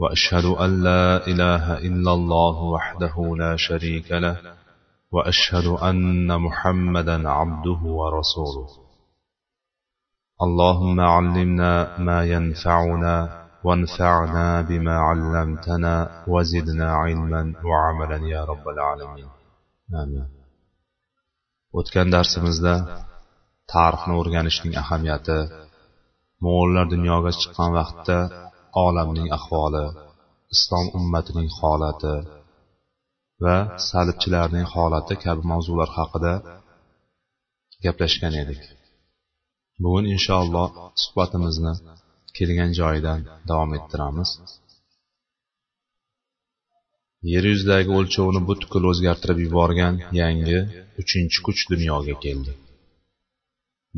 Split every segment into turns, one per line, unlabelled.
واشهد ان لا اله الا الله وحده لا شريك له واشهد ان محمدا عبده ورسوله اللهم علمنا ما ينفعنا وانفعنا بما علمتنا وزدنا علما وعملا يا رب العالمين آمين o'tgan darsimizda tarixni o'rganishning ahamiyati mo'g'ullar dunyoga chiqqan vaqtda olamning ahvoli islom ummatining holati va salibchilarning holati kabi mavzular haqida gaplashgan edik. Bugun inshaalloh suhbatimizni kelgan joyidan davom ettiramiz. Yer yuzidagi o'lchovni butkul o'zgartirib yuborgan yangi uchinchi kuch dunyoga keldi.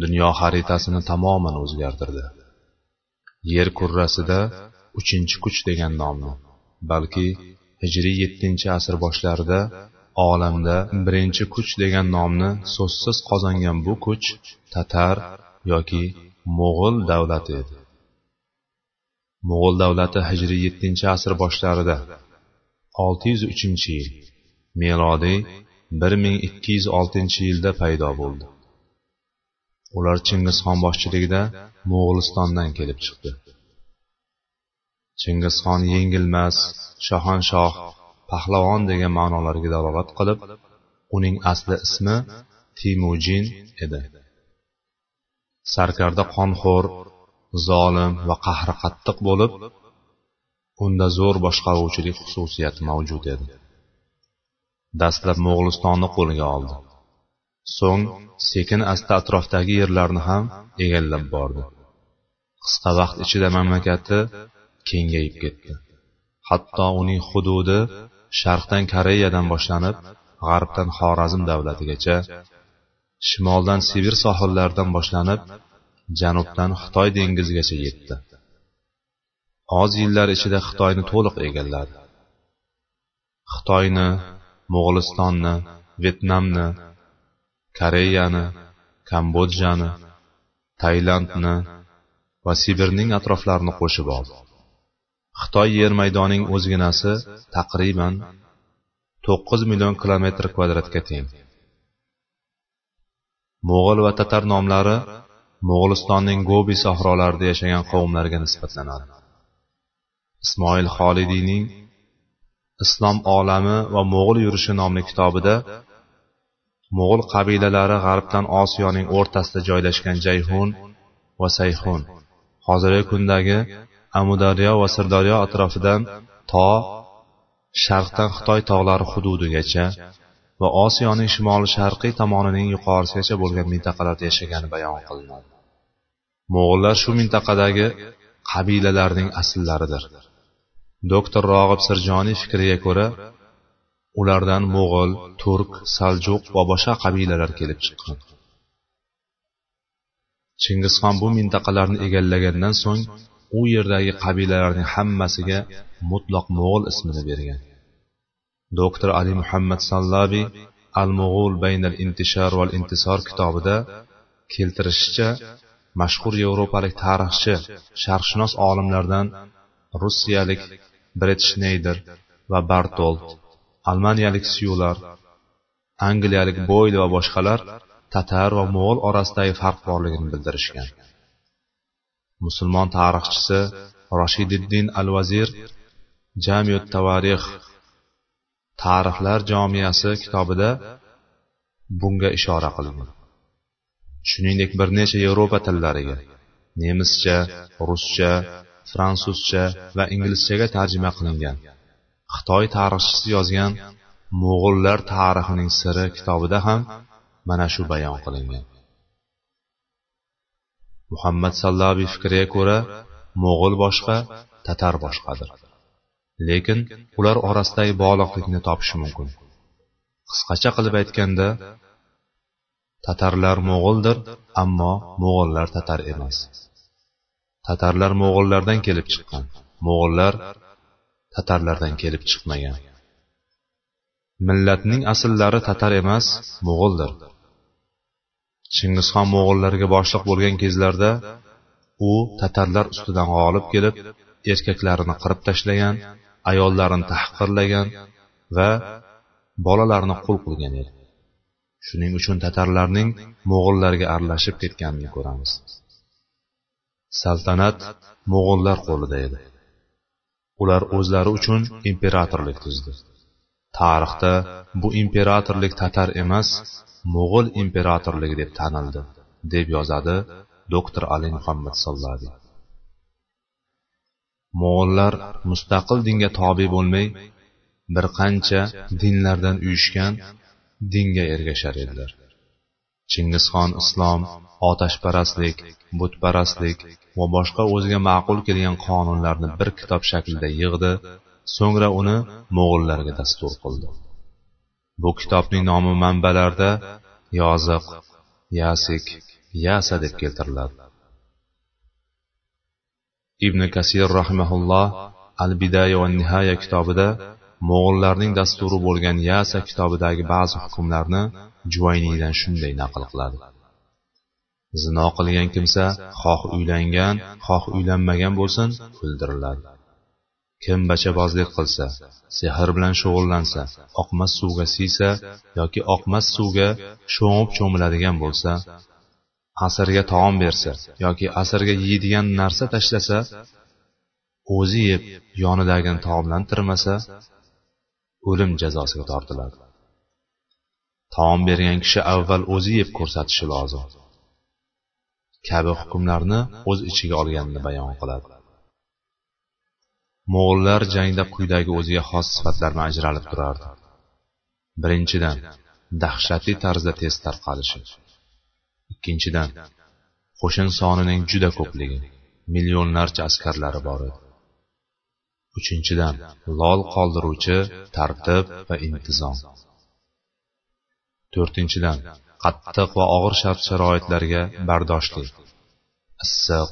Dunyo xaritasini tamoman o'zgartirdi. Yer kurrasida uchinchi kuch degan nomni balki hijriy yettinchi asr boshlarida olamda birinchi kuch degan nomni so'zsiz qozongan bu kuch tatar yoki mo'g'ul davlati edi. Mo'g'ul davlati hijriy yettinchi asr boshlarida olti yuz uchinchi yil melodiy bir ming ikki yuz oltinchi yilda paydo bo'ldi. Ular chingizxon boshchiligida mo'g'ulistondan kelib chiqdi. Chingizxon yengilmas shohanshoh pahlavon degan ma'nolarga dalolat qilib uning asli ismi timujin edi. Sarkarda qonxo'r zolim va qahri qattiq bo'lib unda zo'r boshqaruvchilik xususiyati mavjud edi. Dastlab mo'g'ulistonni qo'lga oldi. So'ng sekin asta atrofdagi yerlarni ham egallab bordi. Qisqa vaqt ichida mamlakati kengayib ketdi. Hatto uning hududi sharqdan koreyadan boshlanib g'arbdan xorazm davlatigacha shimoldan sibir sohillaridan boshlanib janubdan xitoy dengizigacha yetdi. Oz yillar ichida xitoyni to'liq egalladi. Xitoyni mo'g'ulistonni vyetnamni koreyani kambodjani tailandni va sibirning atroflarini qo'shib oldi xitoy yer maydonining o'zginasi taqriban to'qqiz million kilometr kvadratga teng. Mo'g'ul va tatar nomlari mo'g'ulistonning gobi sahrolarida yashagan qavmlarga nisbatlanadi. Ismoil xolidiyning islom olami va mo'g'ul yurishi nomli kitobida mo'g'ul qabilalari g'arbdan osiyoning o'rtasida joylashgan jayhun va sayhun. Hozirgi kundagi amudaryo va sirdaryo atrofidan to sharqdan xitoy tog'lari hududigacha va osiyoning shimoli sharqiy tomonining yuqorisigacha bo'lgan mintaqalarda yashagani bayon qilinadi. Mo'g'ullar shu mintaqadagi qabilalarning asllaridir. Doktor rog'ib sirjoniy fikriga ko'ra ulardan mo'g'ul turk saljuq va boshqa qabilalar kelib chiqqan. Chingizxon bu mintaqalarni egallagandan so'ng u yerdagi qabilalarning hammasiga mutloq mo'g'ul ismini bergan. Doktor ali muhammad sallabiy al mo'g'ul baynal intishar val intisor kitobida keltirishicha mashhur yevropalik tarixchi sharqshunos olimlardan rossiyalik bret shneyder va bartold almaniyalik syular angliyalik boyl va boshqalar tatar va mo'g'ul orasidagi farq borligini bildirishgan. Musulmon tarixchisi roshididdin al vazir jamiyut tavarix tarixlar jomiyasi kitobida bunga ishora qilgan. Shuningdek bir necha yevropa tillariga nemischa ruscha fransuzcha va inglizchaga tarjima qilingan. Xitoy tarixchisi yozgan mo'g'ullar tarixining siri kitobida ham mana shu bayon qilingan. Muhammad sallabiy fikriga ko'ra mo'g'ul boshqa tatar boshqadir. Lekin ular orasidagi bog'liqlikni topish mumkin. Qisqacha qilib aytganda tatarlar mo'g'uldir ammo mo'g'ullar tatar emas. Tatarlar mo'g'ullardan kelib chiqqan. Mo'g'ullar tatarlardan kelib chiqmagan. Millatning asllari tatar emas mo'g'uldir. Chingizxon mo'g'ullarga boshliq bo'lgan kezlarda u tatarlar ustidan g'olib kelib erkaklarini qirib tashlagan ayollarini tahqirlagan va bolalarini qul qilgan edi. Shuning uchun tatarlarning mo'g'ullarga aralashib ketganini ko'ramiz. Saltanat mo'g'ullar qo'lida edi. Ular o'zlari uchun imperatorlik tuzdi. Tarixda bu imperatorlik tatar emas mo'g'ul imperatorligi deb tanildi deb yozadi doktor ali muhammad sollaviy mo'g'ullar mustaqil dinga tobe bo'lmay bir qancha dinlardan uyushgan dinga ergashar edilar. Chingizxon islom otashparastlik butparastlik va boshqa o'ziga ma'qul kelgan qonunlarni bir kitob shaklida yig'di so'ngra uni mo'g'ullarga dastur qildi. Bu kitobning nomi manbalarda yoziq yasik yasa deb keltiriladi. Ibn kasir rahimaulloh al bidaya va nihoya kitobida mo'g'ullarning dasturi bo'lgan yasa kitobidagi ba'zi hukmlarni juvayniydan shunday naql qiladi. Zino qilgan kimsa xoh uylangan xoh uylanmagan bo'lsin o'ldiriladi kim bachabozlik qilsa sehr bilan shug'ullansa oqmas suvga siysa yoki oqmas suvga sho'ng'ib cho'miladigan bo'lsa asrga taom bersa yoki asrga yeydigan narsa tashlasa o'zi yeb yonidagini taomlantirmasa o'lim jazosiga tortiladi. Taom bergan kishi avval o'zi yeb ko'rsatishi lozim. Kabi hukmlarni o'z ichiga olganini bayon qiladi. Mo'g'ullar jangda quyidagi o'ziga xos sifatlar bilan ajralib turardi. Birinchidan dahshatli tarzda tez tarqalishi ikkinchidan qo'shin sonining juda ko'pligi millionlarcha askarlari bor edi. Uchinchidan lol qoldiruvchi tartib va intizom. To'rtinchidan qattiq va og'ir shart sharoitlarga bardoshli issiq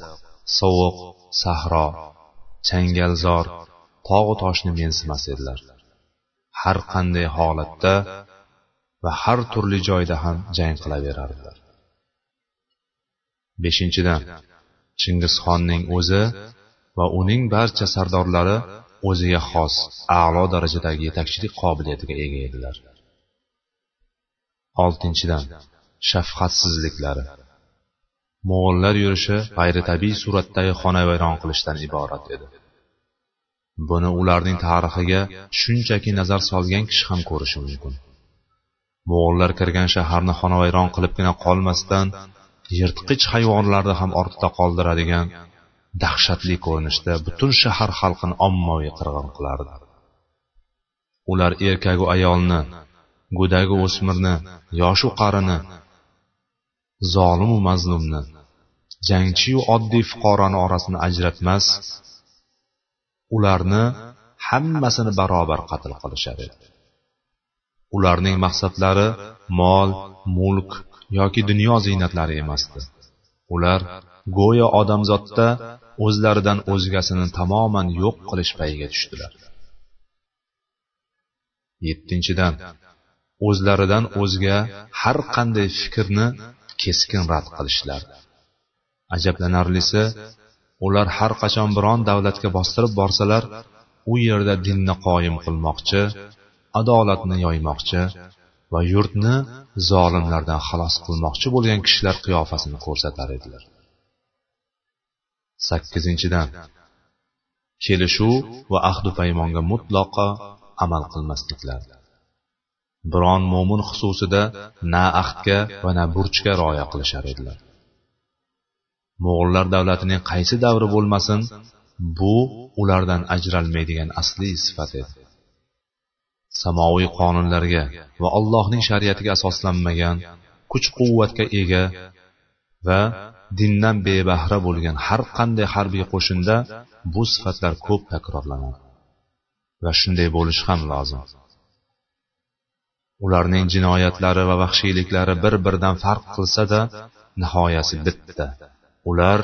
sovuq sahro changalzor tog'u toshni mensimas edilar. Har qanday holatda va har turli joyda ham jang qilaverardilar. Beshinchidan chingizxonning o'zi va uning barcha sardorlari o'ziga xos a'lo darajadagi yetakchilik qobiliyatiga ega edilar. Oltinchidan shafqatsizliklari. Mo'g'ullar yurishi g'ayritabiiy suratdagi xonavayron qilishdan iborat edi. Buni ularning tarixiga shunchaki nazar solgan kishi ham ko'rishi mumkin. Mo'g'ullar kirgan shaharni xonavayron qilibgina qolmasdan yirtqich hayvonlarni ham ortda qoldiradigan dahshatli ko'rinishda butun shahar xalqini ommaviy qirg'in qilardi. Ular erkagu ayolni go'dagi o'smirni yoshu qarini zolimu mazlumni jangchiyu oddiy fuqaroni orasini ajratmas ularni hammasini barobar qatl qilishar edi ularning maqsadlari mol mulk yoki dunyo ziynatlari emasdi. Ular go'yo odamzodda o'zlaridan o'zgasini tamoman yo'q qilish payiga tushdilar. Yettinchidan o'zlaridan o'zga har qanday fikrni keskin rad qilishlar. Ajablanarlisi ular har qachon biron davlatga bostirib borsalar u yerda dinni qoyim qilmoqchi adolatni yoymoqchi va yurtni zolimlardan xalos qilmoqchi bo'lgan kishilar qiyofasini ko'rsatar edilar. Sakkizinchidan kelishuv va ahdu paymonga mutlaqo amal qilmasliklar. Biron mo'min xususida na ahdga va na burchga rioya qilishar edilar. Mo'g'ullar davlatining qaysi davri bo'lmasin bu ulardan ajralmaydigan asliy sifat edi. Samoviy qonunlarga va allohning shariatiga asoslanmagan kuch quvvatga ega va dindan bebahra bo'lgan har qanday harbiy qo'shinda bu sifatlar ko'p takrorlanadi. Va shunday bo'lishi ham lozim. Ularning jinoyatlari va vahshiyliklari bir biridan farq qilsa da nihoyasi bitta. Ular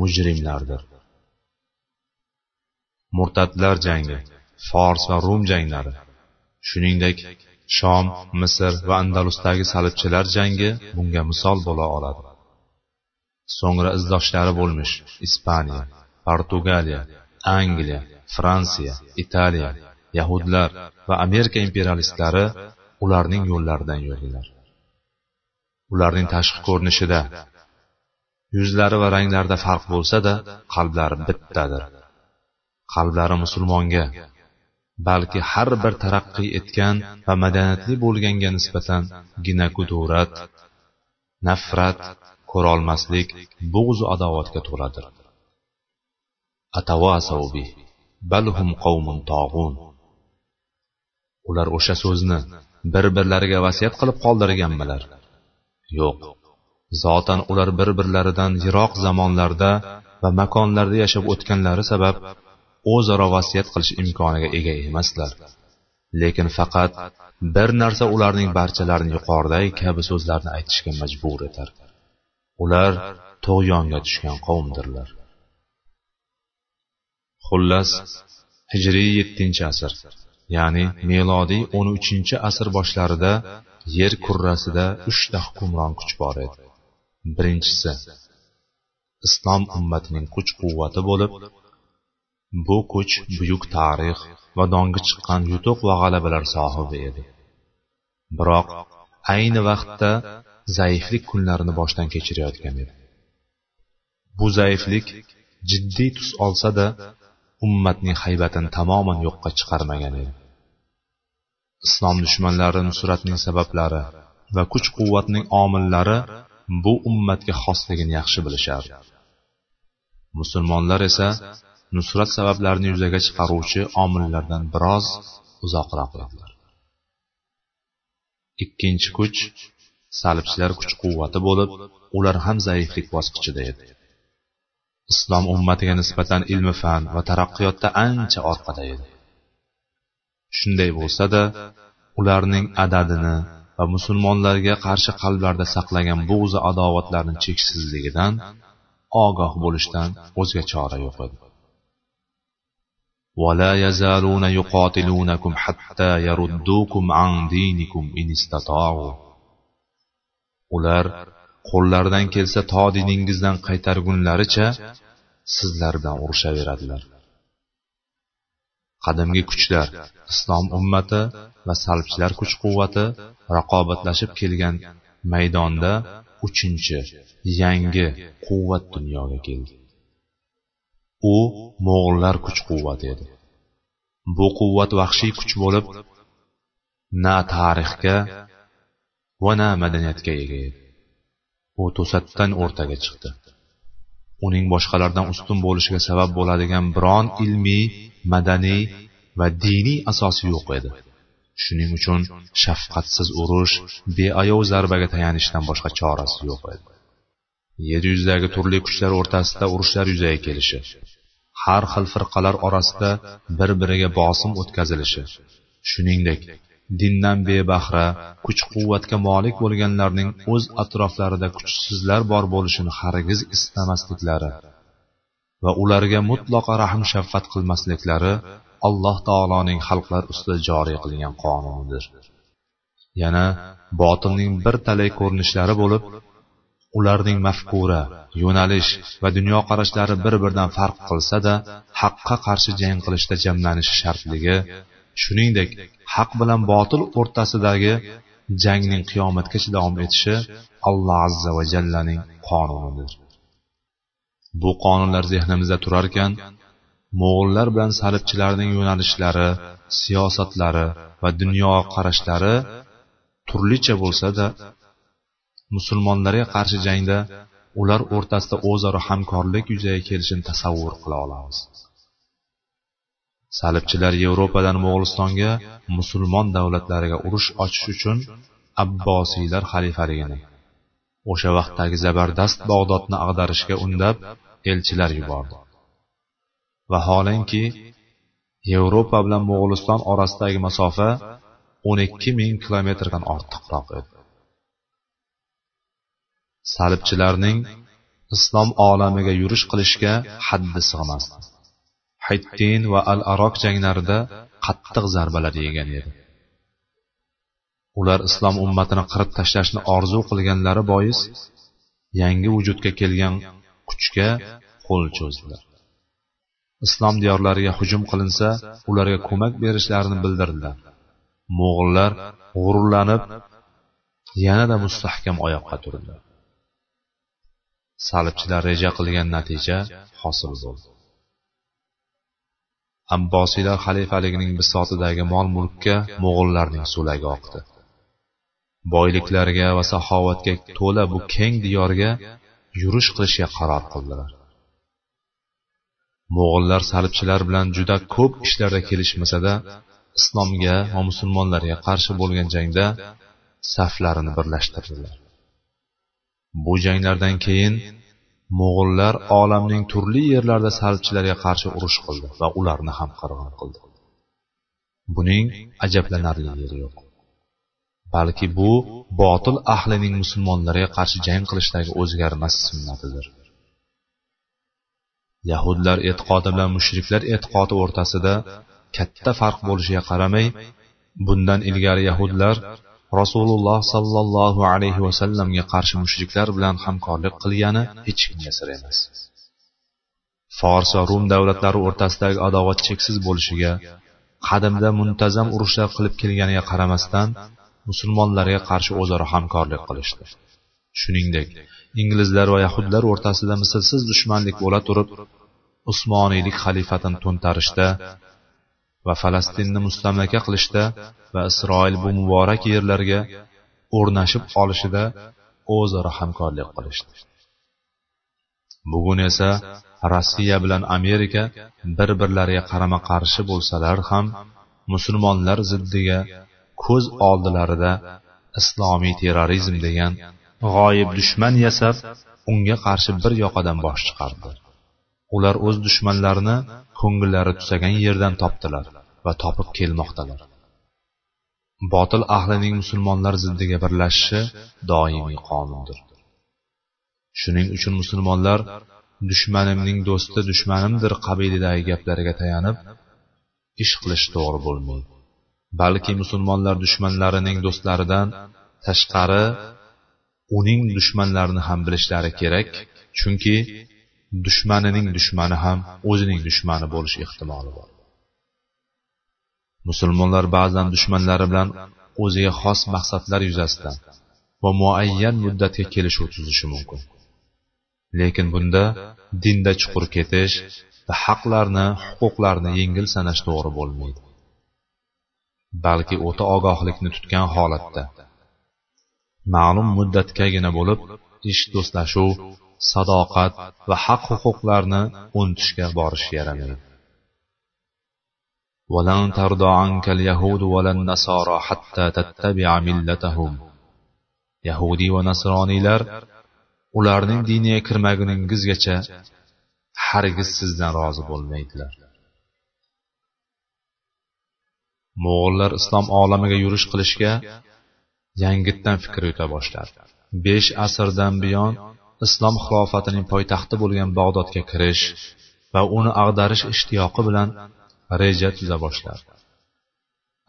mujrimlardir. Murtadlar jangi fors va rum janglari. Shuningdek shom misr va andalusdagi salibchilar jangi bunga misol bo'la oladi. So'ngra izdoshlari bo'lmish ispaniya portugaliya angliya fransiya italiya yahudlar va amerika imperialistlari ularning yo'llaridan yurdilar ularning tashqi ko'rinishida yuzlari va ranglarida farq bo'lsa-da, qalblari bittadir. Qalblari musulmonga, balki har bir taraqqiy etgan va madaniyatli bo'lganga nisbatan ginakudurat, nafrat, ko'rolmaslik, bug'z adovatga to'ladir. Atawasawbi balhum qavmun tog'un. Ular o'sha so'zni bir-birlariga vasiyat qilib qoldirganmilar? Yo'q. zotan ular bir birlaridan yiroq zamonlarda va makonlarda yashab o'tganlari sabab o'zaro vasiyat qilish imkoniga ega emaslar lekin faqat bir narsa ularning barchalarini yuqoridagi kabi so'zlarni aytishga majbur etar ular tug'yonga tushgan qavmdirlar xullas hijriy yettinchi asr ya'ni melodiy o'n uchinchi asr boshlarida yer kurrasida uchta hukmron kuch bor edi. Birinchisi islom ummatining kuch quvvati bo'lib bu kuch buyuk tarix va dongi chiqqan yutuq va g'alabalar sohibi edi. Biroq ayni vaqtda zaiflik kunlarini boshdan kechirayotgan edi. Bu zaiflik jiddiy tus olsa da ummatning haybatini tamoman yo'qqa chiqarmagan edi. Islom dushmanlari nusratning sabablari va kuch quvvatning omillari bu ummatga xosligini yaxshi bilishardi musulmonlar esa nusrat sabablarini yuzaga chiqaruvchi omillardan biroz uzoqroq edilar ikkinchi kuch salibchilar kuch quvvati bo'lib ular ham zaiflik bosqichida edi. islom ummatiga nisbatan ilmi fan va taraqqiyotda ancha orqada edi shunday bo'lsa-da ularning adadini va musulmonlarga qarshi qalblarda saqlagan bug'zi adovatlarni cheksizligidan ogoh bo'lishdan o'zga chora yo'q edi ولا يزالون يقاتلونكم حتى يردوكم عن دينكم إن استطاعوا ular qo'llaridan kelsa to diningizdan qaytargunlaricha sizlar bilan urushaveradilar qadimgi kuchlar islom ummati va salbchilar kuch quvvati raqobatlashib kelgan maydonda uchinchi yangi quvvat dunyoga keldi. U mo'g'ullar kuch quvvati edi. Bu quvvat vahshiy kuch bo'lib na tarixga va na madaniyatga ega edi. U to'satdan o'rtaga chiqdi. Uning boshqalardan ustun bo'lishiga sabab bo'ladigan biron ilmiy madaniy va diniy asosi yo'q edi. Shuning uchun shafqatsiz urush beayov zarbaga tayanishdan boshqa chorasi yo'q edi. Yer yuzidagi turli kuchlar o'rtasida urushlar yuzaga kelishi har xil firqalar orasida bir biriga bosim o'tkazilishi shuningdek dindan bebahra kuch quvvatga molik bo'lganlarning o'z atroflarida kuchsizlar bor bo'lishini hargiz istamasliklari va ularga mutlaqo rahm shafqat qilmasliklari alloh taoloning xalqlar ustida joriy qilgan qonunidir yana botilning bir talay ko'rinishlari bo'lib ularning mafkura yo'nalish va dunyoqarashlari bir biridan farq qilsa da haqqa qarshi jang qilishda jamlanishi shartligi shuningdek haq bilan botil o'rtasidagi jangning qiyomatgacha davom etishi alloh azza va jallaning qonunidir. Bu qonunlar zehnimizda turarkan mo'g'ullar bilan salibchilarning yo'nalishlari siyosatlari va dunyoqarashlari turlicha bo'lsa-da musulmonlarga qarshi jangda ular o'rtasida o'zaro hamkorlik yuzaga kelishini tasavvur qila olamiz. Salibchilar yevropadan mo'g'ulistonga musulmon davlatlariga urush ochish uchun abbosiylar xalifaligini o'sha vaqtdagi zabardast bag'dodni ag'darishga undab elchilar yubordi. Vaholanki yevropa bilan mo'g'uliston orasidagi masofa o'n ikki ming kilometrdan ortiqroq edi. Salibchilarning islom olamiga yurish qilishga haddi sig'masdi. Hayttin va al arok janglarida qattiq zarbalar yegan edi. Ular islom ummatini qirib tashlashni orzu qilganlari bois yangi vujudga kelgan kuchga qo'l cho'zdilar. Islom diyorlariga hujum qilinsa ularga ko'mak berishlarini bildirdilar. Mo'g'illar g'ururlanib yanada mustahkam oyoqqa turdi salibchilar reja qilgan natija hosil bo'ldi. Abbosiylar xalifaligining bisotidagi mol mulkka mo'g'ullarning so'lagi oqdi. Boyliklarga va saxovatga to'la bu keng diyorga yurish qilishga qaror qildilar. Mo'g'ullar salibchilar bilan juda ko'p ishlarda kelishmasada islomga va musulmonlarga qarshi bo'lgan jangda saflarini birlashtirdilar. Bu janglardan keyin mo'g'ullar olamning turli yerlarida salibchilarga qarshi urush qildi va ularni ham qirg'in qildi. Buning ajablanarli yeri yo'q. Balki bu botil ahlining musulmonlarga qarshi jang qilishdagi o'zgarmas sunnatidir. Yahudlar e'tiqodi bilan mushriklar e'tiqodi o'rtasida katta farq bo'lishiga qaramay bundan ilgari yahudlar rasululloh sollallohu alayhi vasallamga qarshi mushriklar bilan hamkorlik qilgani hech kimga sir emas. Fors va rum davlatlari o'rtasidagi adovat cheksiz bo'lishiga qadimda muntazam urushlar qilib kelganiga qaramasdan musulmonlarga qarshi o'zaro hamkorlik qilishdi. Shuningdek inglizlar va yahudlar o'rtasida mislsiz dushmanlik bo'la turib usmoniylik xalifatini to'ntarishda va falastinni mustamlaka qilishda va isroil bu muborak yerlarga o'rnashib olishida o'zaro hamkorlik qilishdi. Bugun esa rossiya bilan amerika bir birlariga qarama qarshi bo'lsalar ham musulmonlar ziddiga ko'z oldilarida islomiy terrorizm degan g'oyib dushman yasab unga qarshi bir yoqadan bosh chiqardi. Ular o'z dushmanlarini ko'ngillari tusagan yerdan topdilar. Va topib kelmoqdalar. Botil ahlining musulmonlar ziddiga birlashishi doimiy qonundir. Shuning uchun musulmonlar dushmanimning do'sti dushmanimdir qabilidagi gaplariga tayanib ish qilish to'g'ri bo'lmaydi. Balki musulmonlar dushmanlarining do'stlaridan tashqari uning dushmanlarini ham bilishlari kerak chunki dushmanining dushmani ham o'zining dushmani bo'lish ehtimoli bor. Musulmonlar ba'zan dushmanlari bilan o'ziga xos maqsadlar yuzasidan va muayyan muddatga kelishuv tuzishi mumkin. Lekin bunda dinda chuqur ketish va haqlarni huquqlarni yengil sanash to'g'ri bo'lmaydi. Balki o'ta ogohlikni tutgan holatda. Ma'lum muddatgagina bo'lib ish do'stlashuv sadoqat va haq huquqlarni unutishga borish yaramaydi. ولن ترضى عنك اليهود ولا النصارى حتى تتبع ملتهم yahudiy va nasroniylar ularning diniga kirmaguningizgacha hargiz sizdan rozi bo'lmaydilar mo'g'ullar islom olamiga yurish qilishga yangitdan fikr yuta boshladi besh asrdan buyon islom xilofatining poytaxti bo'lgan bag'dodga kirish va uni ag'darish ishtiyoqi bilan reja tuza boshladi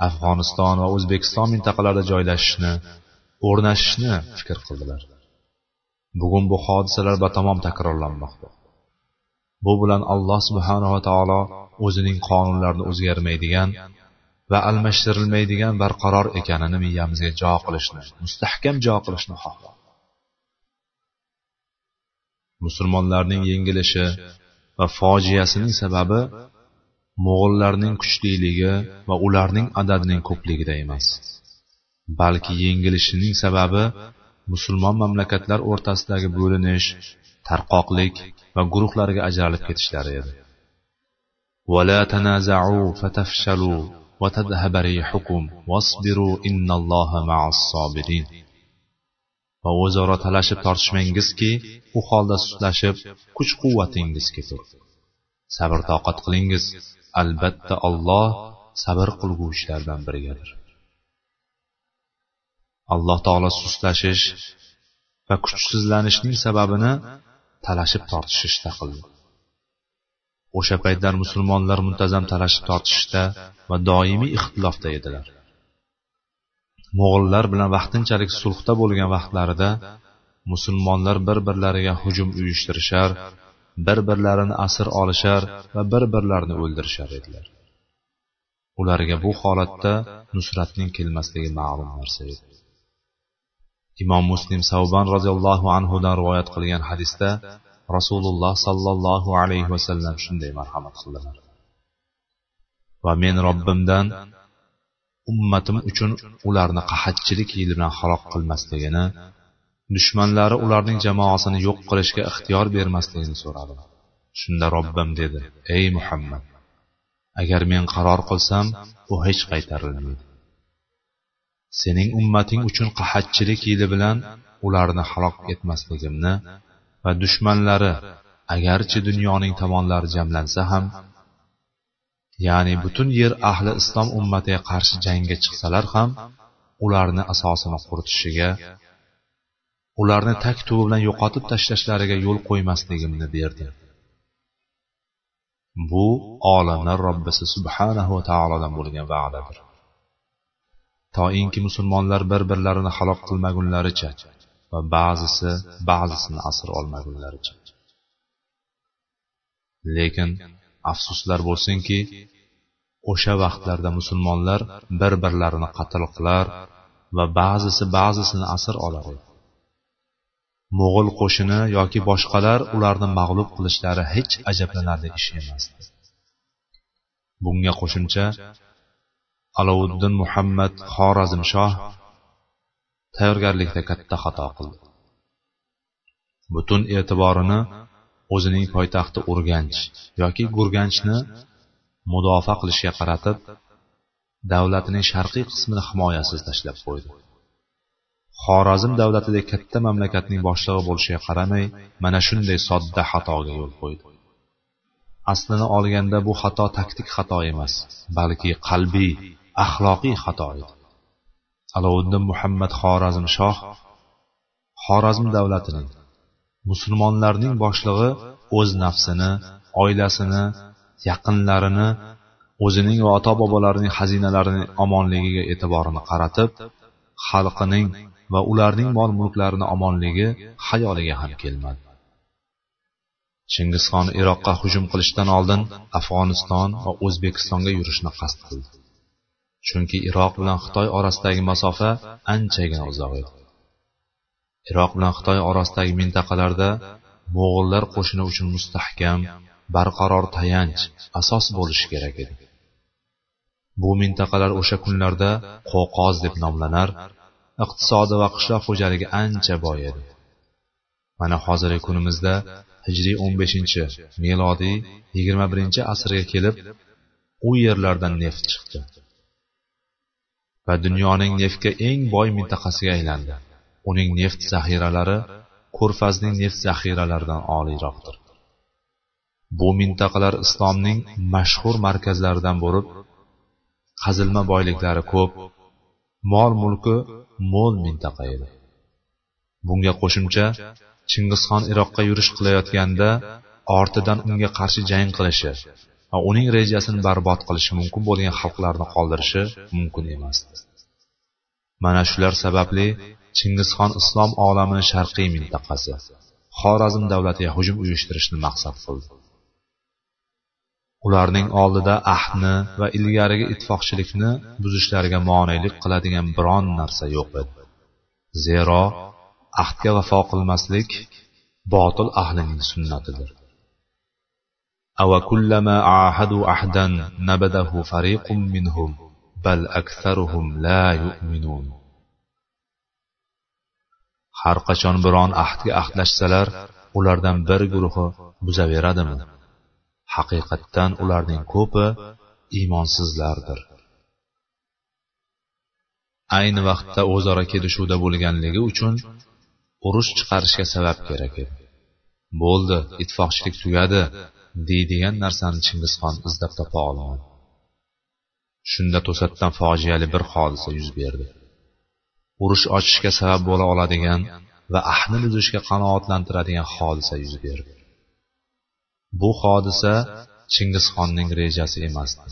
afg'oniston va o'zbekiston mintaqalarida joylashishni o'rnashishni fikr qildilar. Bugun bu hodisalar batamom takrorlanmoqda. Bu bilan alloh subhanava taolo o'zining qonunlarini o'zgarmaydigan va almashtirilmaydigan barqaror ekanini miyamizga jo qilishni mustahkam jo qilishni xohlaydi musulmonlarning yengilishi va fojiasining sababi mo'g'ullarning kuchliligi va ularning adadining ko'pligida emas balki yengilishining sababi musulmon mamlakatlar o'rtasidagi bo'linish tarqoqlik va guruhlarga ajralib ketishlari edi ولا تنازعوا فتفشلوا وتذهب ريحكم واصبروا إن الله مع الصابرين va o'zaro talashib tortishmangizki u holda sustlashib kuch quvvatingiz ketur sabr toqat qilingiz Albatta olloh sabr qilguvchilardan birigadir. Alloh taolo suslashish va kuchsizlanishning sababini talashib tortishishda qildi. O'sha paytlar musulmonlar muntazam talashib tortishishda va doimiy ixtilofda edilar. Mo'g'illar bilan vaqtinchalik sulhda bo'lgan vaqtlarida musulmonlar bir birlariga hujum uyushtirishar bir birlarini asir olishar va bir birlarini o'ldirishar edilar. Ularga bu holatda nusratning kelmasligi ma'lum narsa edi. Imom muslim savban roziyallohu anhudan rivoyat qilgan hadisda rasululloh sollallohu alayhi vasallam shunday marhamat qildilar. Va men robbimdan ummatim uchun ularni qahatchilik yili bilan halok qilmasligini dushmanlari ularning jamoasini yo'q qilishga ixtiyor bermasligini so'radi. Shunda robbim dedi ey muhammad agar men qaror qilsam u hech qaytarilmaydi. Sening ummating uchun qahatchilik yili bilan ularni halok etmasligimni va dushmanlari agarchi dunyoning tomonlari jamlansa ham ya'ni butun yer ahli islom ummatiga qarshi jangga chiqsalar ham ularni asosini quritishiga ularni tak tubi bilan yo'qotib tashlashlariga yo'l qo'ymasligimni berdi. Bu olamlar robbisi subhanahu va taolodan bo'lgan va'dadir. Toinki musulmonlar bir birlarini halok qilmagunlaricha va ba'zisi ba'zisini asr olmagunlaricha. Lekin afsuslar bo'lsinki o'sha vaqtlarda musulmonlar bir birlarini qatl qilar va ba'zisi ba'zisini asr olar edi mo'g'ul qo'shini yoki boshqalar ularni mag'lub qilishlari hech ajablanarli ish emasdi bunga qo'shimcha alovuddin muhammad xorazmshoh tayyorgarlikda katta xato qildi. Butun e'tiborini o'zining poytaxti urganch yoki gurganchni mudofaa qilishga qaratib davlatining sharqiy qismini himoyasiz tashlab qo'ydi. Xorazm davlatidek katta mamlakatning boshlig'i bo'lishiga qaramay mana shunday sodda xatoga yo'l qo'ydi. Aslini olganda bu xato taktik xato emas balki qalbiy axloqiy xato edi. Alovuddin muhammad xorazm shoh xorazm davlatining musulmonlarning boshlig'i o'z nafsini oilasini yaqinlarini o'zining va ota bobolarining xazinalarining omonligiga e'tiborini qaratib xalqining va ularning mol mulklarini omonligi xayoliga ham kelmadi. Chingizxon iroqqa hujum qilishdan oldin afg'oniston va o'zbekistonga yurishni qasd qildi. Chunki iroq bilan xitoy orasidagi masofa anchagina uzoq edi. Iroq bilan xitoy orasidagi mintaqalarda mo'g'ullar qo'shini uchun mustahkam barqaror tayanch asos bo'lishi kerak edi. Bu mintaqalar o'sha kunlarda qo'qoz deb nomlanar iqtisodi va qishloq xo'jaligi ancha boy edi. Mana hozirgi kunimizda hijriy 15 melodiy 21 asrga kelib u yerlardan neft chiqdi. Va dunyoning neftga eng boy mintaqasiga aylandi. Uning neft zaxiralari ko'rfazning neft zaxiralaridan oliyroqdir. Bu mintaqalar islomning mashhur markazlaridan bo'lib qazilma boyliklari ko'p mol mulki mo'l mintaqa edi. Bunga qo'shimcha chingizxon iroqqa yurish qilayotganda ortidan unga qarshi jang qilishi va uning rejasini barbod qilishi mumkin bo'lgan xalqlarni qoldirishi mumkin emasdi mana shular sababli chingizxon islom olamini sharqiy mintaqasi xorazm davlatiga hujum uyushtirishni maqsad qildi. ularning oldida ahdni va ilgarigi ittifoqchilikni buzishlariga monelik qiladigan biron narsa yo'q edi zero ahdga vafo qilmaslik botil ahlining sunnatidir أوكلما عاهدوا عهدا نبذه فريق منهم بل أكثرهم لا يؤمنون har qachon biron ahdga ahdlashsalar ulardan bir guruhi buzaveradimi Haqiqatdan ularning ko'pi iymonsizlardir ayni vaqtda o'zaro kelishuvda bo'lganligi uchun urush chiqarishga sabab kerak edi. Bo'ldi ittifoqchilik tugadi deydigan narsani chingizxon izlab topa olmadi. Shunda to'satdan fojiali bir hodisa yuz berdi. Urush ochishga sabab bo'la oladigan va ahni buzishga qanoatlantiradigan hodisa yuz berdi. Bu hodisa chingizxonning rejasi emasdi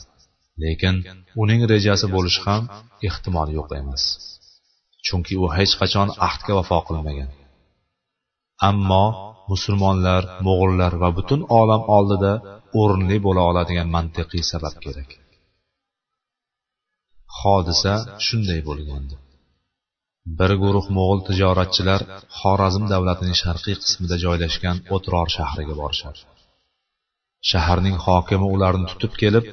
lekin uning rejasi bo'lishi ham ehtimol yo'q emas. Chunki u hech qachon ahdga vafo qilmagan. Ammo musulmonlar mo'g'ullar va butun olam oldida o'rinli bo'la oladigan mantiqiy sabab kerak. Hodisa shunday bo'lgandi. Bir guruh mo'g'ul tijoratchilar xorazm davlatining sharqiy qismida joylashgan o'tror shahriga borishadi. Shaharning hokimi ularni tutib kelib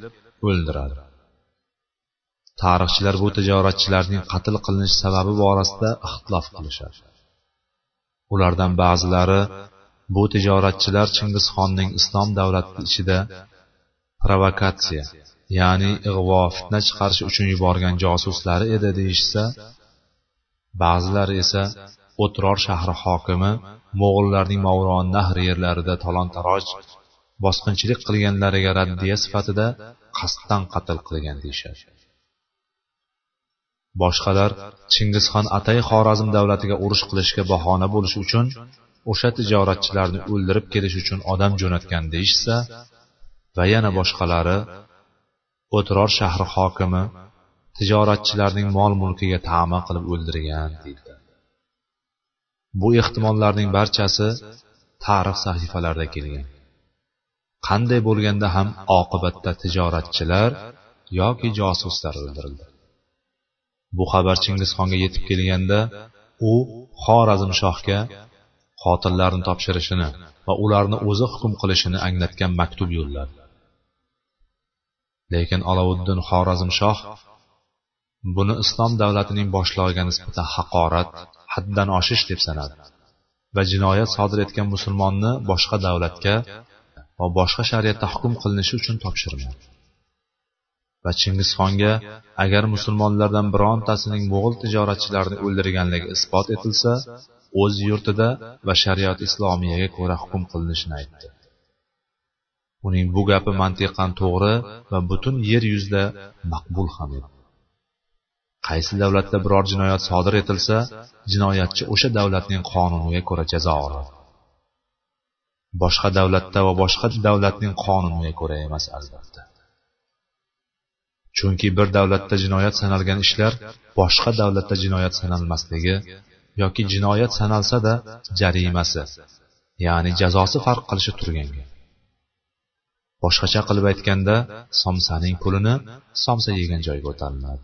o'ldiradi. Tarixchilar bu tijoratchilarning qatl qilinish sababi borasida ixtilof qilishadi. Ulardan ba'zilari bu tijoratchilar chingizxonning islom davlati ichida provokatsiya ya'ni ig'vo fitna chiqarish uchun yuborgan josuslari edi deyishsa ba'zilari esa o'tror shahri hokimi mo'g'ullarning mavron nahr yerlarida talon taroj bosqinchilik qilganlariga raddiya sifatida qasddan qatl qilgan deyishadi. Boshqalar chingizxon atay xorazm davlatiga urush qilishga bahona bo'lish uchun o'sha tijoratchilarni o'ldirib kelish uchun odam jo'natgan deyishsa va yana boshqalari o'tiror shahri hokimi tijoratchilarning mol mulkiga tama qilib o'ldirgan deydi. Bu ehtimollarning barchasi tarix sahifalarida kelgan. Qanday bo'lganda ham oqibatda tijoratchilar yoki josuslar o'ldirildi. Bu xabar chingizxonga yetib kelganda u xorazmshohga qotillarni topshirishini va ularni o'zi hukm qilishini anglatgan maktub yo'lladi. Lekin alovuddin xorazmshoh buni islom davlatining boshlig'iga nisbatan haqorat haddan oshish deb sanadi va jinoyat sodir etgan musulmonni boshqa davlatga va boshqa shariatda hukm qilinishi uchun topshirmadi va chingizxonga agar musulmonlardan birontasining mo'g'ul tijoratchilarini o'ldirganligi isbot etilsa o'z yurtida va shariat islomiyaga ko'ra hukm qilinishini aytdi. Uning bu gapi mantiqan to'g'ri va butun yer yuzida maqbul ham edi qaysi davlatda biror jinoyat sodir etilsa jinoyatchi o'sha davlatning qonuniga ko'ra jazo oladi. Boshqa davlatda va boshqa davlatning qonuniga ko'ra emas albatta. Chunki bir davlatda jinoyat sanalgan ishlar boshqa davlatda jinoyat sanalmasligi yoki jinoyat sanalsada jarimasi ya'ni jazosi farq qilishi turgan boshqacha qilib aytganda somsaning pulini somsa yegan joyga o'talinadi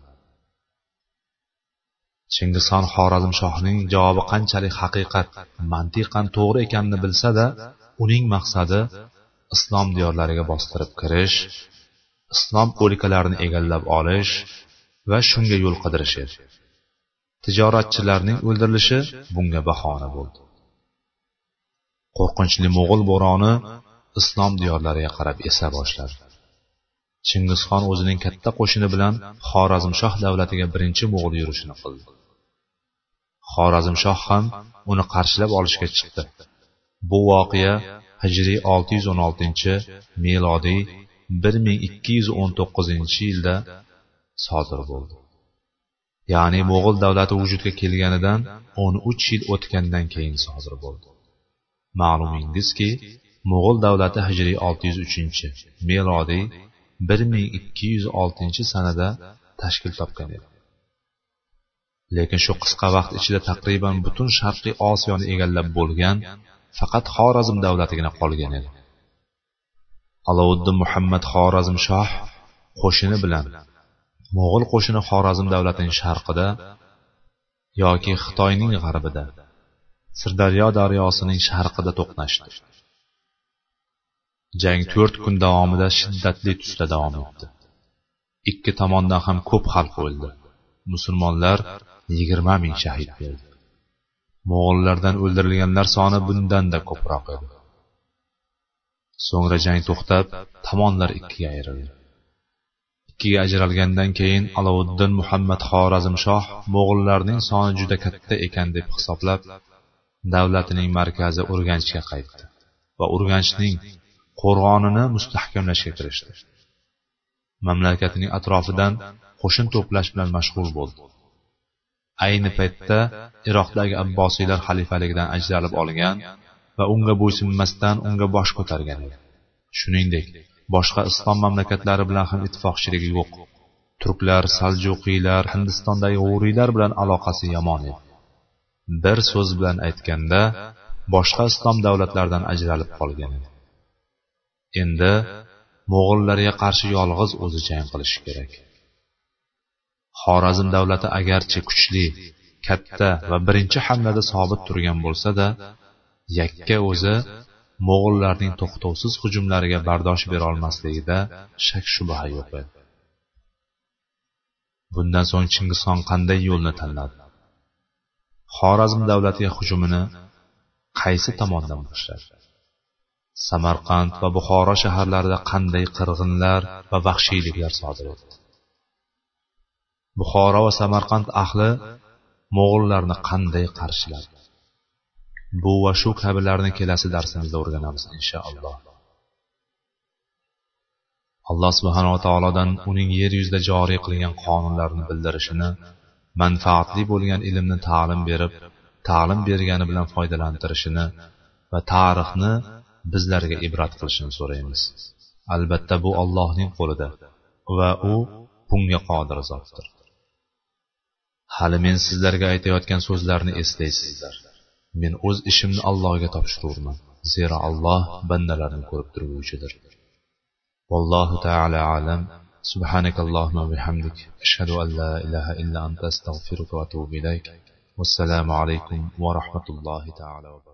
chingizxon xorazmshohning javobi qanchalik haqiqat mantiqan to'g'ri ekanini bilsa-da uning maqsadi islom diyorlariga bostirib kirish islom o'lkalarini egallab olish va shunga yo'l qidirish edi tijoratchilarning o'ldirilishi bunga bahona bo'ldi. Qo'rqinchli mo'g'ul bo'roni islom diyorlariga qarab esa boshladi. Chingizxon o'zining katta qo'shini bilan xorazmshoh davlatiga birinchi mo'g'ul yurishini qildi. Xorazmshoh ham uni qarshilab olishga chiqdi. Bu voqea hijriy 616 milodiy 1219 yilda sodir bo'ldi. Ya'ni mo'g'ul davlati vujudga kelganidan 13 yil o'tgandan keyin sodir bo'ldi. Ma'lumingizki mo'g'ul davlati hijriy 603 milodiy 1206 sanada tashkil topgan edi. Lekin shu qisqa vaqt ichida taqriban butun sharqiy osiyoni egallab bo'lgan faqat xorazm davlatigina qolgan edi. Alovuddin muhammad xorazmshoh qo'shini bilan mo'g'ul qo'shini xorazm davlatining sharqida yoki xitoyning g'arbida sirdaryo daryosining sharqida to'qnashdi. Jang to'rt kun davomida shiddatli tusda davom etdi. Ikki tomondan ham ko'p xalq o'ldi musulmonlar yigirma ming shahid berdi. Mo'g'illardan o'ldirilganlar soni bundanda ko'proq edi. So'ngra jang to'xtab tomonlar ikkiga ayrildi. Ikkiga ajralgandan keyin alovuddin muhammad xorazmshoh mo'g'ullarning soni juda katta ekan deb hisoblab davlatining markazi urganchga qaytdi va urganchning qo'rg'onini mustahkamlashga kirishdi. Mamlakatining atrofidan qo'shin to'plash bilan mashg'ul bo'ldi. Ayni paytda iroqdagi abbosiylar xalifaligidan ajralib olgan va unga bo'ysunmasdan unga bosh ko'targan. Edi shuningdek boshqa islom mamlakatlari bilan ham ittifoqchiligi yo'q. Turklar saljuqiylar hindistondagi g'uriylar bilan aloqasi yomon edi. Bir so'z bilan aytganda boshqa islom davlatlaridan ajralib qolgan edi. Endi mo'g'illarga qarshi yolg'iz o'zi jang qilishi kerak. Xorazm davlati agarchi kuchli katta va birinchi hamlada sobit turgan bo'lsa-da yakka o'zi mo'g'ullarning to'xtovsiz hujumlariga bardosh berolmasligida shak shubha yo'q edi. Bundan so'ng chingizxon qanday yo'lni tanladi? Xorazm davlatiga hujumini qaysi tomondan boshladi? Samarqand va buxoro shaharlarida qanday qirg'inlar va vahshiyliklar sodir etdi buxoro va samarqand ahli mo'g'ullarni qanday qarshiladi? Bu va shu kabilarni kelasi darsimizda o'rganamiz inshaalloh. Alloh subhanava taolodan uning yer yuzida joriy qilgan qonunlarini bildirishini manfaatli bo'lgan ilmni ta'lim berib ta'lim bergani bilan foydalantirishini va tarixni bizlarga ibrat qilishini so'raymiz. Albatta bu allohning qo'lida va u bunga qodir zotdir. hali men sizlarga aytayotgan so'zlarni eslaysizlar men o'z ishimni allohga topshirurman zero alloh bandalarni ko'rib turguvchidir vallohu taala alam سبحانك اللهم وبحمدك أشهد أن لا إله إلا أنت أستغفرك وأتوب إليك والسلام عليكم ورحمة الله تعالى وبركاته